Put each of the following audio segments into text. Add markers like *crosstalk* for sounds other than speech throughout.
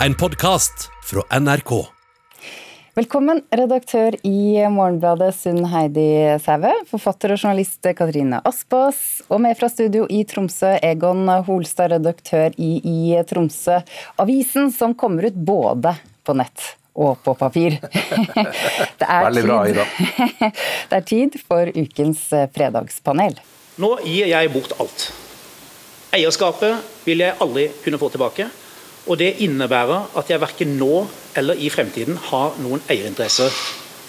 En podkast fra NRK. Velkommen, redaktør i Morgenbladet Sunn Heidi Sæve, forfatter og journalist Katrine Aspas, og med fra studio i Tromsø, Egon Holstad, redaktør i, i Tromsø, avisen som kommer ut både på nett og på papir. *laughs* Det er Veldig bra, Ida. *laughs* Det er tid for ukens fredagspanel. Nå gir jeg bort alt. Eierskapet vil jeg aldri kunne få tilbake. Og Det innebærer at jeg verken nå eller i fremtiden har noen eierinteresser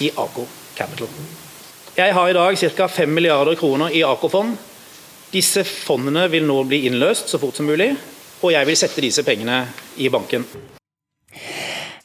i Aker Capital. Jeg har i dag ca. 5 milliarder kroner i Aker-fond. Disse fondene vil nå bli innløst så fort som mulig, og jeg vil sette disse pengene i banken.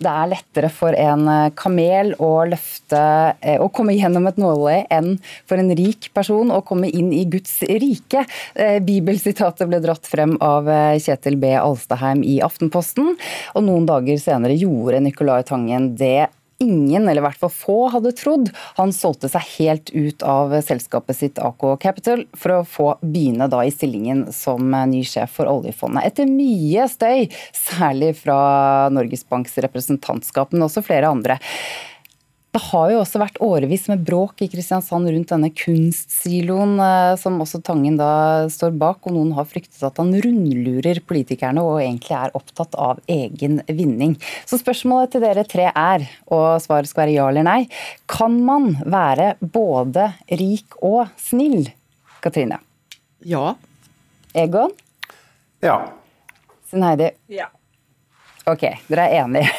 Det er lettere for en eh, kamel å løfte eh, å komme gjennom et nåløye enn for en rik person å komme inn i Guds rike. Eh, bibelsitatet ble dratt frem av Kjetil B. Alstaheim i Aftenposten, og noen dager senere gjorde Nicolai Tangen det ingen, eller i hvert fall få, hadde trodd. Han solgte seg helt ut av selskapet sitt AK Capital for å få begynne da i stillingen som ny sjef for oljefondet. Etter mye støy, særlig fra Norges Banks representantskap, men også flere andre. Det har jo også vært årevis med bråk i Kristiansand rundt denne kunstsiloen, eh, som også Tangen da står bak, og noen har fryktet at han rundlurer politikerne og egentlig er opptatt av egen vinning. Så spørsmålet til dere tre er, og svaret skal være ja eller nei, kan man være både rik og snill? Katrine? Ja. Egon? Ja. Sin Heidi? Ja. Ok, dere er enige.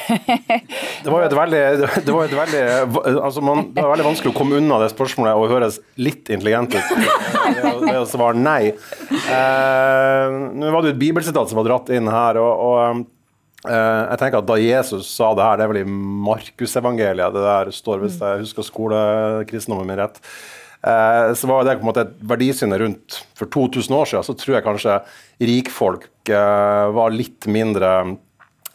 det var jo et veldig, det var et veldig altså man, det var veldig vanskelig å komme unna det spørsmålet og høres litt intelligent ut. Det, å svare nei. Eh, nå var det jo et bibelsitat som var dratt inn her. og, og eh, jeg tenker at Da Jesus sa det her, det er vel i Markusevangeliet det der står, hvis jeg husker skolekristendommen min rett. Eh, så var det på en måte et verdisyn rundt for 2000 år siden. Så tror jeg kanskje rikfolk var litt mindre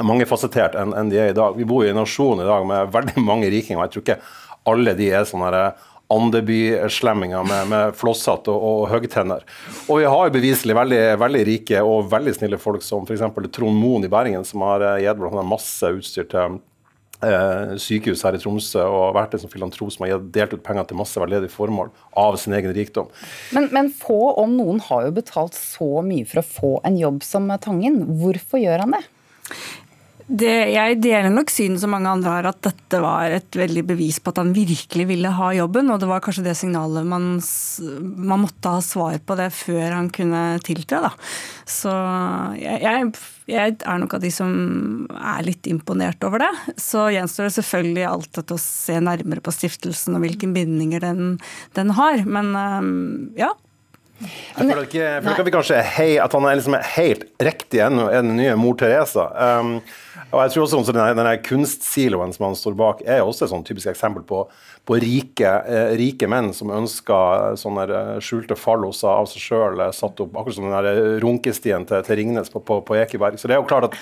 mangefasettert enn, enn de er i dag. Vi bor i en nasjon i dag med veldig *laughs* mange rikinger. Jeg tror ikke alle de er sånne Andeby-slemminger med, med flosshatt og, og høgtenner. Og vi har jo beviselig veldig, veldig, rike og veldig snille folk som f.eks. Trond Moen i Bergen, som har gitt blant annet masse utstyr til eh, sykehus her i Tromsø og vært en som filantrop som har delt ut penger til masse veldedige formål av sin egen rikdom. Men, men, få, om noen, har jo betalt så mye for å få en jobb som Tangen. Hvorfor gjør han det? Det, jeg deler nok synet som mange andre har, at dette var et veldig bevis på at han virkelig ville ha jobben. Og det var kanskje det signalet man, man måtte ha svar på det før han kunne tiltre. Da. Så jeg, jeg, jeg, er nok av de som er litt imponert over det. Så gjenstår det selvfølgelig alt dette å se nærmere på stiftelsen og hvilke bindinger den, den har. Men ja, jeg føler ikke, jeg føler ikke at, vi kanskje er hei, at han er liksom helt riktig ennå, er den nye mor Teresa. Um, og jeg tror også denne, denne Kunstsiloen som han står bak, er også et sånn typisk eksempel på, på rike, eh, rike, menn som ønsker sånne eh, skjulte falloser av seg sjøl, eh, satt opp akkurat som den eh, runkestien til, til Ringnes på, på, på, Ekeberg. Så det er jo klart at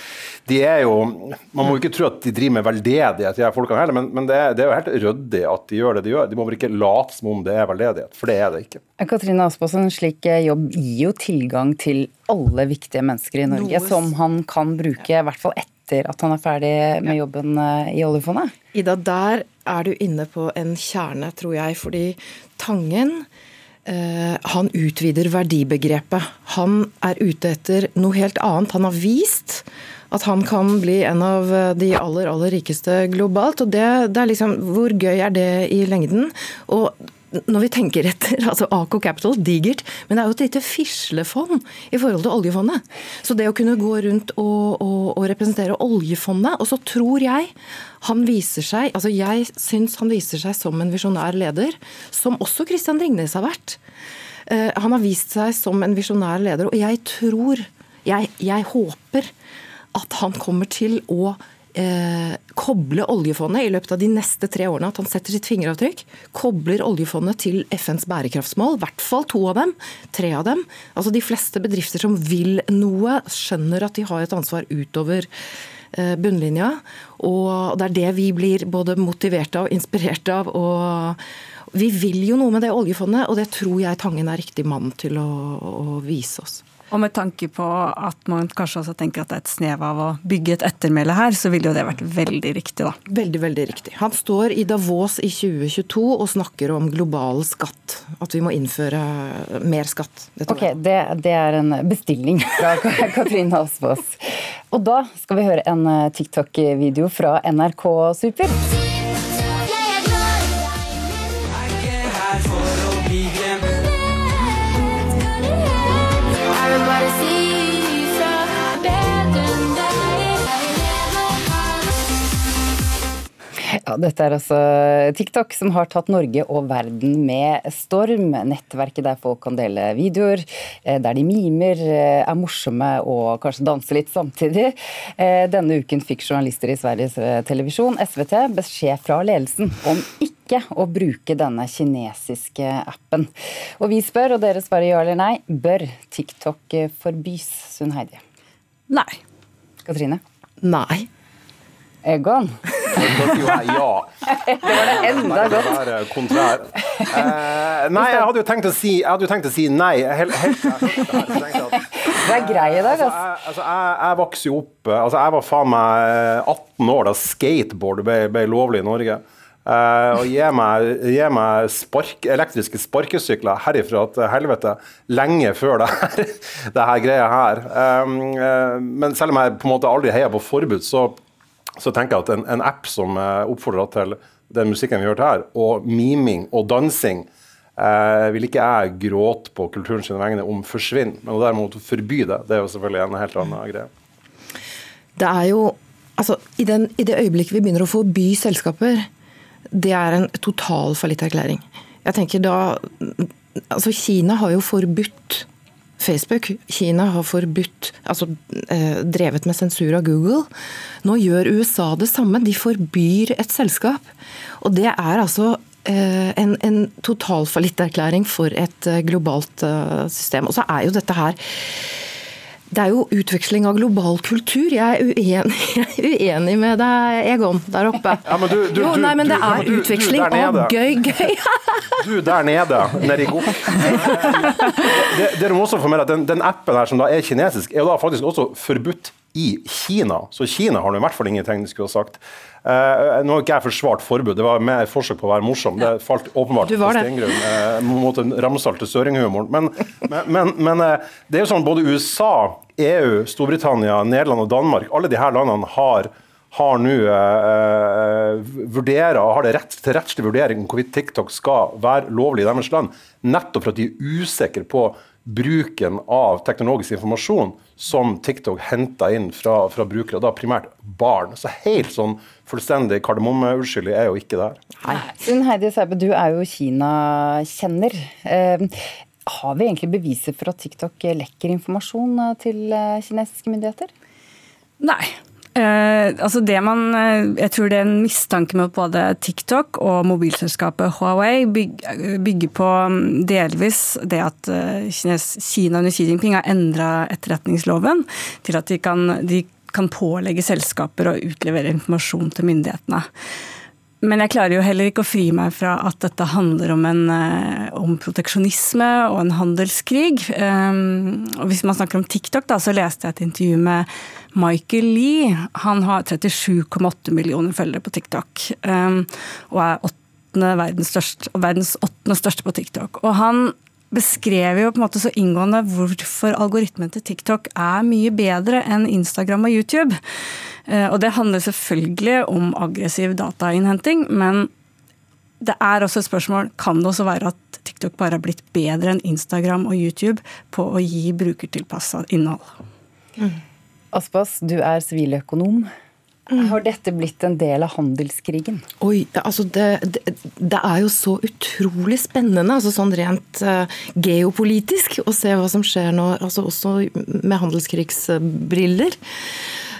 de er jo Man må jo ikke tro at de driver med veldedighet, de her folkene heller, men, men det, er, det, er, jo helt ryddig at de gjør det de gjør. De må vel ikke late som om det er veldedighet, for det er det ikke. Katrine Aspaas, en slik jobb gir jo tilgang til alle viktige mennesker i Norge, Noe... som han kan bruke i hvert fall ett etter at han er ferdig med jobben eh, i oljefondet? Ida, der er du inne på en kjerne, tror jeg. Fordi Tangen eh, han utvider verdibegrepet. Han er ute etter noe helt annet. Han har vist at han kan bli en av de aller, aller rikeste globalt. Og det, det er liksom Hvor gøy er det i lengden? Og når vi tenker etter, *laughs* altså Aco Capital, digert, men det er jo et lite fislefond i forhold til oljefondet. Så det å kunne gå rundt og, og, og representere oljefondet, og så tror jeg han viser seg altså Jeg syns han viser seg som en visjonær leder, som også Christian Ringnes har vært. Uh, han har vist seg som en visjonær leder, og jeg tror, jeg, jeg håper at han kommer til å eh, koble oljefondet i løpet av de neste tre årene, at han setter sitt fingeravtrykk, kobler oljefondet til FNs bærekraftsmål, i hvert fall to av dem, tre av dem. Altså De fleste bedrifter som vil noe, skjønner at de har et ansvar utover eh, bunnlinja. Og det er det vi blir både motivert av og inspirert av. og vi vil jo noe med det oljefondet, og det tror jeg Tangen er riktig mann til å, å vise oss. Og med tanke på at man kanskje også tenker at det er et snev av å bygge et ettermæle her, så ville jo det vært veldig riktig, da. Veldig, veldig riktig. Han står i Davos i 2022 og snakker om global skatt. At vi må innføre mer skatt. ok, det, det, er en bestilling fra *laughs* Katrine Aspaas. Og da skal vi høre en eh, TikTok-video fra NRK Super. Ja, dette er altså TikTok som har tatt Norge og verden med storm. Nettverket der folk kan dele videoer, eh, der de mimer, eh, er morsomme og kanskje danser litt samtidig. Eh, denne uken fikk journalister i Sveriges Televisjon, SVT, beskjed fra ledelsen om ikke å bruke denne kinesiske appen. Og vi spør, og dere svarer ja eller nei, bør TikTok forbys, Sunn Heidi? Nei. Katrine? Nei. Egon? Da sier jeg ja. Det var det enda godt. Være kontrær. Eh, nei, jeg hadde jo tenkt å si, tenkt å si nei. Helt, helt, det er grei i dag, altså. Jeg, altså, jeg, jeg vokste jo opp altså, Jeg var faen meg 18 år da skateboard ble, ble lovlig i Norge. Uh, og gi meg, gi meg spark, elektriske sparkesykler herifra til helvete lenge før det her, *laughs* det her greia her. Um, uh, men selv om jeg på en måte aldri heier på forbud, så så tenker jeg at en, en app som oppfordrer til den musikken vi hørte her, og miming og dansing, eh, vil ikke jeg gråte på kulturen sine vegne om forsvinner. Men å derimot forby det, det er jo selvfølgelig en helt annen greie. Det er jo Altså, i, den, I det øyeblikket vi begynner å forby selskaper, det er en total fallitterklæring. Jeg tenker da Altså, Kina har jo forbudt Facebook. Kina har forbudt, altså eh, drevet med sensur av Google. Nå gjør USA det samme. De forbyr et selskap. Og det er altså eh, en, en totalfallitterklæring for et eh, globalt system. Og så er jo dette her det er jo utveksling av global kultur. Jeg er uenig, *laughs* jeg er uenig med deg, Egon, der oppe. Ja, du, du, jo, nei, men det er du, utveksling av gøy, gøy. du der nede, nedi. *laughs* Det, det må også få med at den, den, appen her som da er kinesisk, er jo da faktisk også forbudt i Kina. Så Kina har nå i hvert fall ingenting de skulle ha sagt. Uh, nå har ikke jeg forsvart forbud, det var mer forsøk på å være morsom. Det falt åpenbart på stengrunn uh, mot den ramsalte søringhumoren. Men, men, men, men uh, det er jo sånn både USA, EU, Storbritannia, Nederland og Danmark, alle disse landene har har nå eh, vurderer og har det rett til rettslig vurdering om hvorvidt TikTok skal være lovlig i deres land, nettopp for at de er usikre på bruken av teknologisk informasjon som TikTok henter inn fra, fra brukere, da primært barn. Så helt sånn fullstendig kardemommeutskyldig er jo ikke det her. Sunn Heidi Sæbe, du er jo Kina-kjenner. Eh, har vi egentlig beviser for at TikTok lekker informasjon eh, til eh, kinesiske myndigheter? Nei, Eh, altså det man, eh, jeg tror det er en mistanke med både TikTok og mobilselskapet Huawei bygger på mm, delvis det at eh, Kina under Xi Jinping har endra etterretningsloven til at de kan, de kan pålegge selskaper å utlevere informasjon til myndighetene. Men jeg klarer jo heller ikke å fri meg fra at dette handler om, en, eh, om proteksjonisme og en handelskrig. Um, og hvis man snakker om TikTok, da, så leste jeg et intervju med Michael Lee. Han har 37,8 millioner følgere på TikTok. Um, og er verdens, største, verdens åttende største på TikTok. Og han beskrev jo på en måte så inngående hvorfor algoritmen til TikTok er mye bedre enn Instagram og YouTube. Eh, og det handler selvfølgelig om aggressiv datainnhenting, men det er også et spørsmål kan det også være at TikTok bare har blitt bedre enn Instagram og YouTube på å gi brukertilpassa innhold. Mm. Aspas, du er siviløkonom. Har dette blitt en del av handelskrigen? Oi, altså det, det, det er jo så utrolig spennende, altså sånn rent uh, geopolitisk, å se hva som skjer nå, altså også med handelskrigsbriller.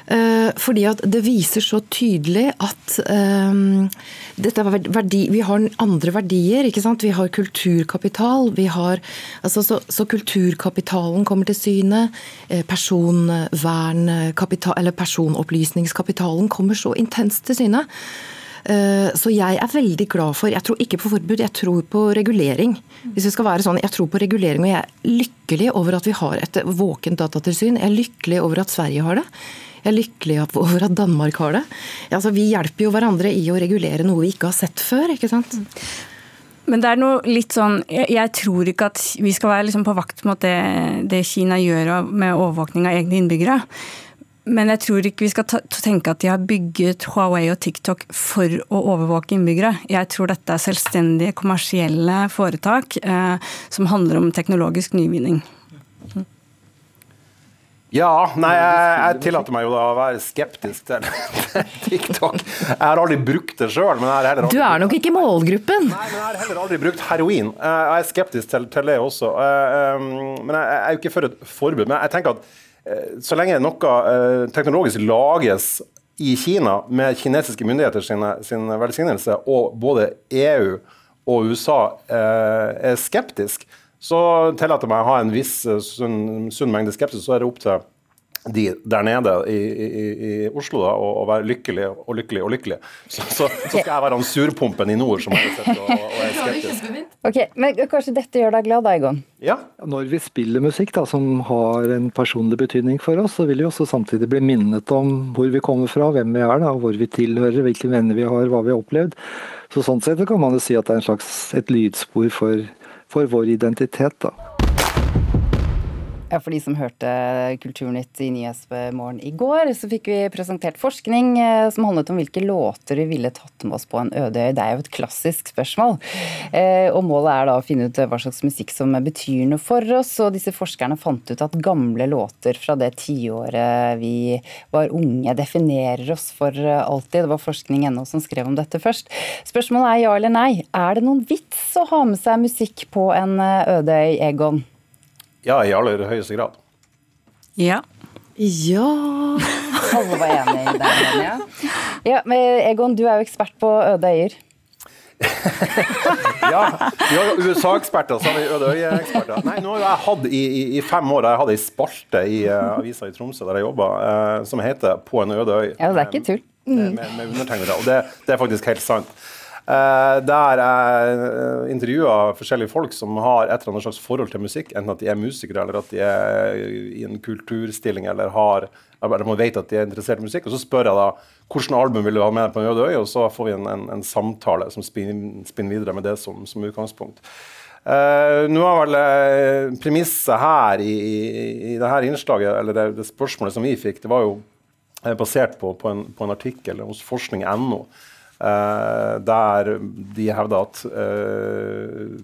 Uh, fordi at det viser så tydelig at um, er verdi, vi har andre verdier. ikke sant? Vi har kulturkapital. vi har, altså, så, så kulturkapitalen kommer til syne. Personvernkapital, eller personopplysningskapitalen kommer så intenst til syne. Eh, så jeg er veldig glad for Jeg tror ikke på forbud, jeg tror på regulering. Hvis vi skal være sånn, Jeg tror på regulering, og jeg er lykkelig over at vi har et våkent datatilsyn. Jeg er lykkelig over at Sverige har det. Jeg er lykkelig *laughs* over at Danmark har det. Altså, vi hjelper jo hverandre i å regulere noe vi ikke har sett før. ikke sant? Men det er noe litt sånn Jeg, jeg tror ikke at vi skal være liksom på vakt mot det, det, Kina gjør med overvåkning av egne innbyggere. Men jeg tror ikke vi skal ta, tenke at de har bygget Huawei og TikTok for å overvåke innbyggere. Jeg tror dette er selvstendige kommersielle foretak eh, som handler om teknologisk nyvinning. Ja, nei, jeg, jeg tillater meg jo da å være skeptisk til *laughs* TikTok. Jeg har aldri brukt det sjøl. Du er nok ikke målgruppen? Nei, men jeg har heller aldri brukt heroin. Jeg er skeptisk til, til det også. Eh, um, men jeg er jo ikke for et forbud. Men jeg tenker at eh, så lenge noe eh, teknologisk lages i Kina med kinesiske myndigheter sin, sin velsignelse, og både EU og USA er skeptisk, så tillater jeg meg å ha en viss eh, sunn, sunn mengde skepsis. Så er det opp til de der nede i, i, i Oslo da, å, være lykkelig og lykkelig og lykkelig. Så, så, så skal jeg være han surpumpen i nord som har sett og, og er *laughs* skeptisk. Ok, Men kanskje dette gjør deg glad, Egon? Ja. Når vi spiller musikk da, som har en personlig betydning for oss, så vil vi også samtidig bli minnet om hvor vi kommer fra, hvem vi er, da, hvor vi tilhører, hvilke venner vi har, hva vi har opplevd. Så Sånn sett kan man jo si at det er en slags et lydspor for for vår identitet. da. Ja, For de som hørte Kulturnytt i Nyhetsmorgen i går, så fikk vi presentert forskning eh, som handlet om hvilke låter vi ville tatt med oss på en øde øy. Det er jo et klassisk spørsmål. Eh, og målet er da å finne ut hva slags musikk som betyr noe for oss. Og disse forskerne fant ut at gamle låter fra det tiåret vi var unge, definerer oss for alltid. Det var forskning.no som skrev om dette først. Spørsmålet er ja eller nei. Er det noen vits å ha med seg musikk på en eh, øde øy, Egon? Ja, i aller høyeste grad. Ja. Ja Alle var enig i det. Ja. ja, men Egon, du er jo ekspert på øde øyer. *laughs* ja, vi har USA-eksperter, så har vi Øde øye-eksperter. Nei, nå har jeg hatt i, i, i, fem år jeg hadde ei spalte i uh, avisa i Tromsø der jeg jobba, uh, som heter 'På en øde øy'. Ja, det er ikke tull. Mm. Med, med undertegnere. Og det, det, er faktisk helt sant. Uh, der jeg uh, intervjua forskjellige folk som har et eller annet slags forhold til musikk. Enten at de er musikere, eller at de er i en kulturstilling, eller har eller man vet at de er interessert i musikk. Og så spør jeg da hvilket album vil du ha med på en øde øy, og så får vi en, en, en samtale som spinner, spinner, videre med det som, som utgangspunkt. Uh, nå er vel uh, premisset her i, i, i det her innslaget, eller det, det, spørsmålet som vi fikk, det var jo basert på, på, en, på en artikkel hos forskning.no. Uh, der de hevder at uh,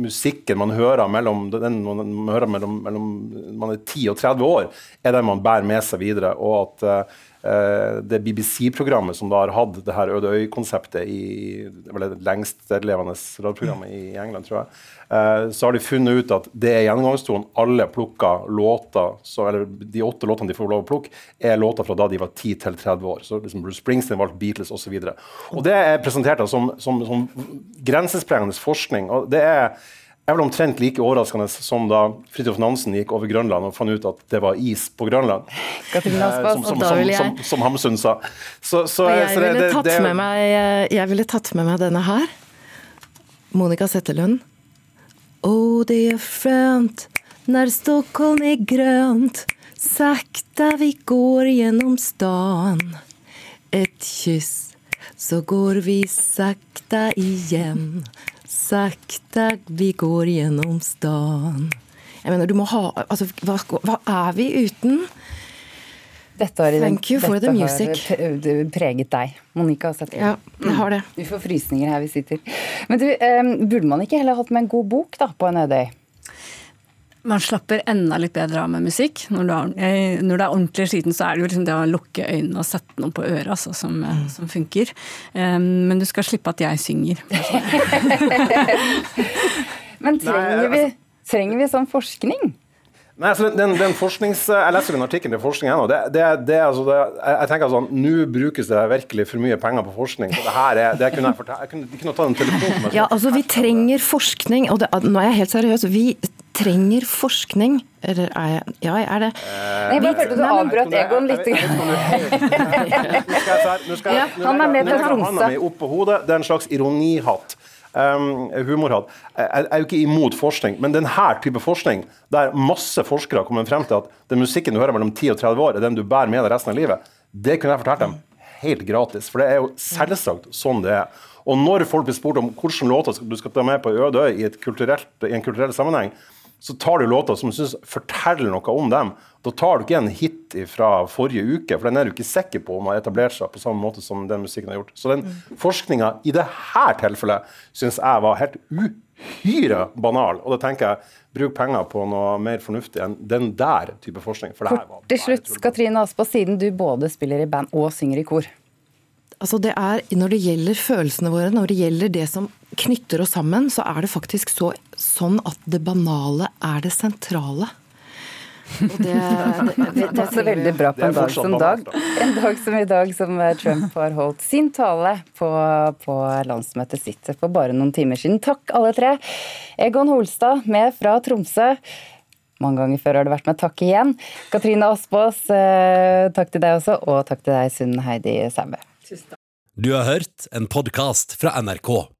musikken man hører mellom, den man hører mellom, mellom man er 10 og 30 år, er den man bærer med seg videre. Og at uh, det BBC-programmet som da har hatt det her Øde øy-konseptet i det lengstlevende radioprogrammet i England, tror jeg, Eh, så har de funnet ut at det er gjennomgangstonen. Alle plukka låter, så, eller de åtte låtene de får lov å plukke, er låter fra da de var 10 til 30 år. Så liksom Bruce Springsteen valgte Beatles osv. Det er presentert som, som, som grensesprengende forskning. og det er er vel omtrent like overraskende som da Fridtjof Nansen gikk over Grønland og fant ut at det var is på Grønland. Eh, som, som, som, som, Hamsun sa. Så, så, jeg, så det, ville det, det, meg, jeg ville tatt med meg denne her. Monica Settelund. Oh, det er skönt når Stockholm er grønt. Sakta vi går gjennom stan Et kyss, så går vi sakta igen Sakta vi går gjennom stan Jeg mener, du må ha Altså, hva, hva er vi uten? Dette har, Thank you for the music. har preget deg, Monica. Ja, jeg har det. Vi får frysninger her vi sitter. Men du, um, burde man ikke heller hatt med en god bok da, på en øde øy? Man slapper enda litt bedre av med musikk. Når du eh, når du er ordentlig sliten, så er det jo liksom det å lukke øynene og sette noe på øret altså, som, eh, mm. som, funker. Um, men du skal slippe at jeg synger. *laughs* men trenger vi, altså- trenger vi sånn forskning? Nei, altså den, den forsknings... Jeg leser en artikkel til forskning ennå. Det, det, det, altså, det, jeg tenker sånn, Nå brukes det virkelig for mye penger på forskning. så det her er, det kunne jeg, jeg kunne, de kunne ta en telefon med. Ja, altså Vi trenger forskning. og Nå er jeg helt seriøs. Vi trenger forskning. Eller er jeg Ja, jeg er det. Jeg bare følte du avbrøt Egon litt. Er han er med jeg Tromsø. hånda opp på hodet. Det er en slags ironihatt. Um, humorhatt. Jeg er jo ikke imot forskning, men denne type forskning, der masse forskere kommer frem til at den musikken du hører mellom 10 og 30 år, er den du bærer med deg resten av livet, det kunne jeg fortalt dem helt gratis. For det er jo selvsagt sånn det er. Og når folk blir spurt om hvilke låter du skal ta med på Ødøy i, i en kulturell sammenheng, så tar du låter som du syns forteller noe om dem. Da tar du ikke en hit fra forrige uke, for den er du ikke sikker på om har etablert seg på samme måte som den musikken har gjort. Så den forskninga i dette tilfellet syns jeg var helt uhyre banal. Og da tenker jeg bruk penger på noe mer fornuftig enn den der type forskning. For det her var Kort til slutt. Katrine Aspaas, siden du både spiller i band og synger i kor. Altså det er, Når det gjelder følelsene våre, når det gjelder det som knytter oss sammen, så er det faktisk så, sånn at det banale er det sentrale. Og det, *laughs* det, det, passer veldig bra på en dag som dag. En dag som i dag, som eh, Trump har holdt sin tale på, på landsmøtet sitt for bare noen timer siden. Takk, alle tre. Egon Holstad, med fra Tromsø. Mange ganger før har det vært med takk igjen. Katrine Aspaas, eh, takk til deg også, og takk til deg, Sunn Heidi Sæbø. Du har hørt en podkast fra NRK.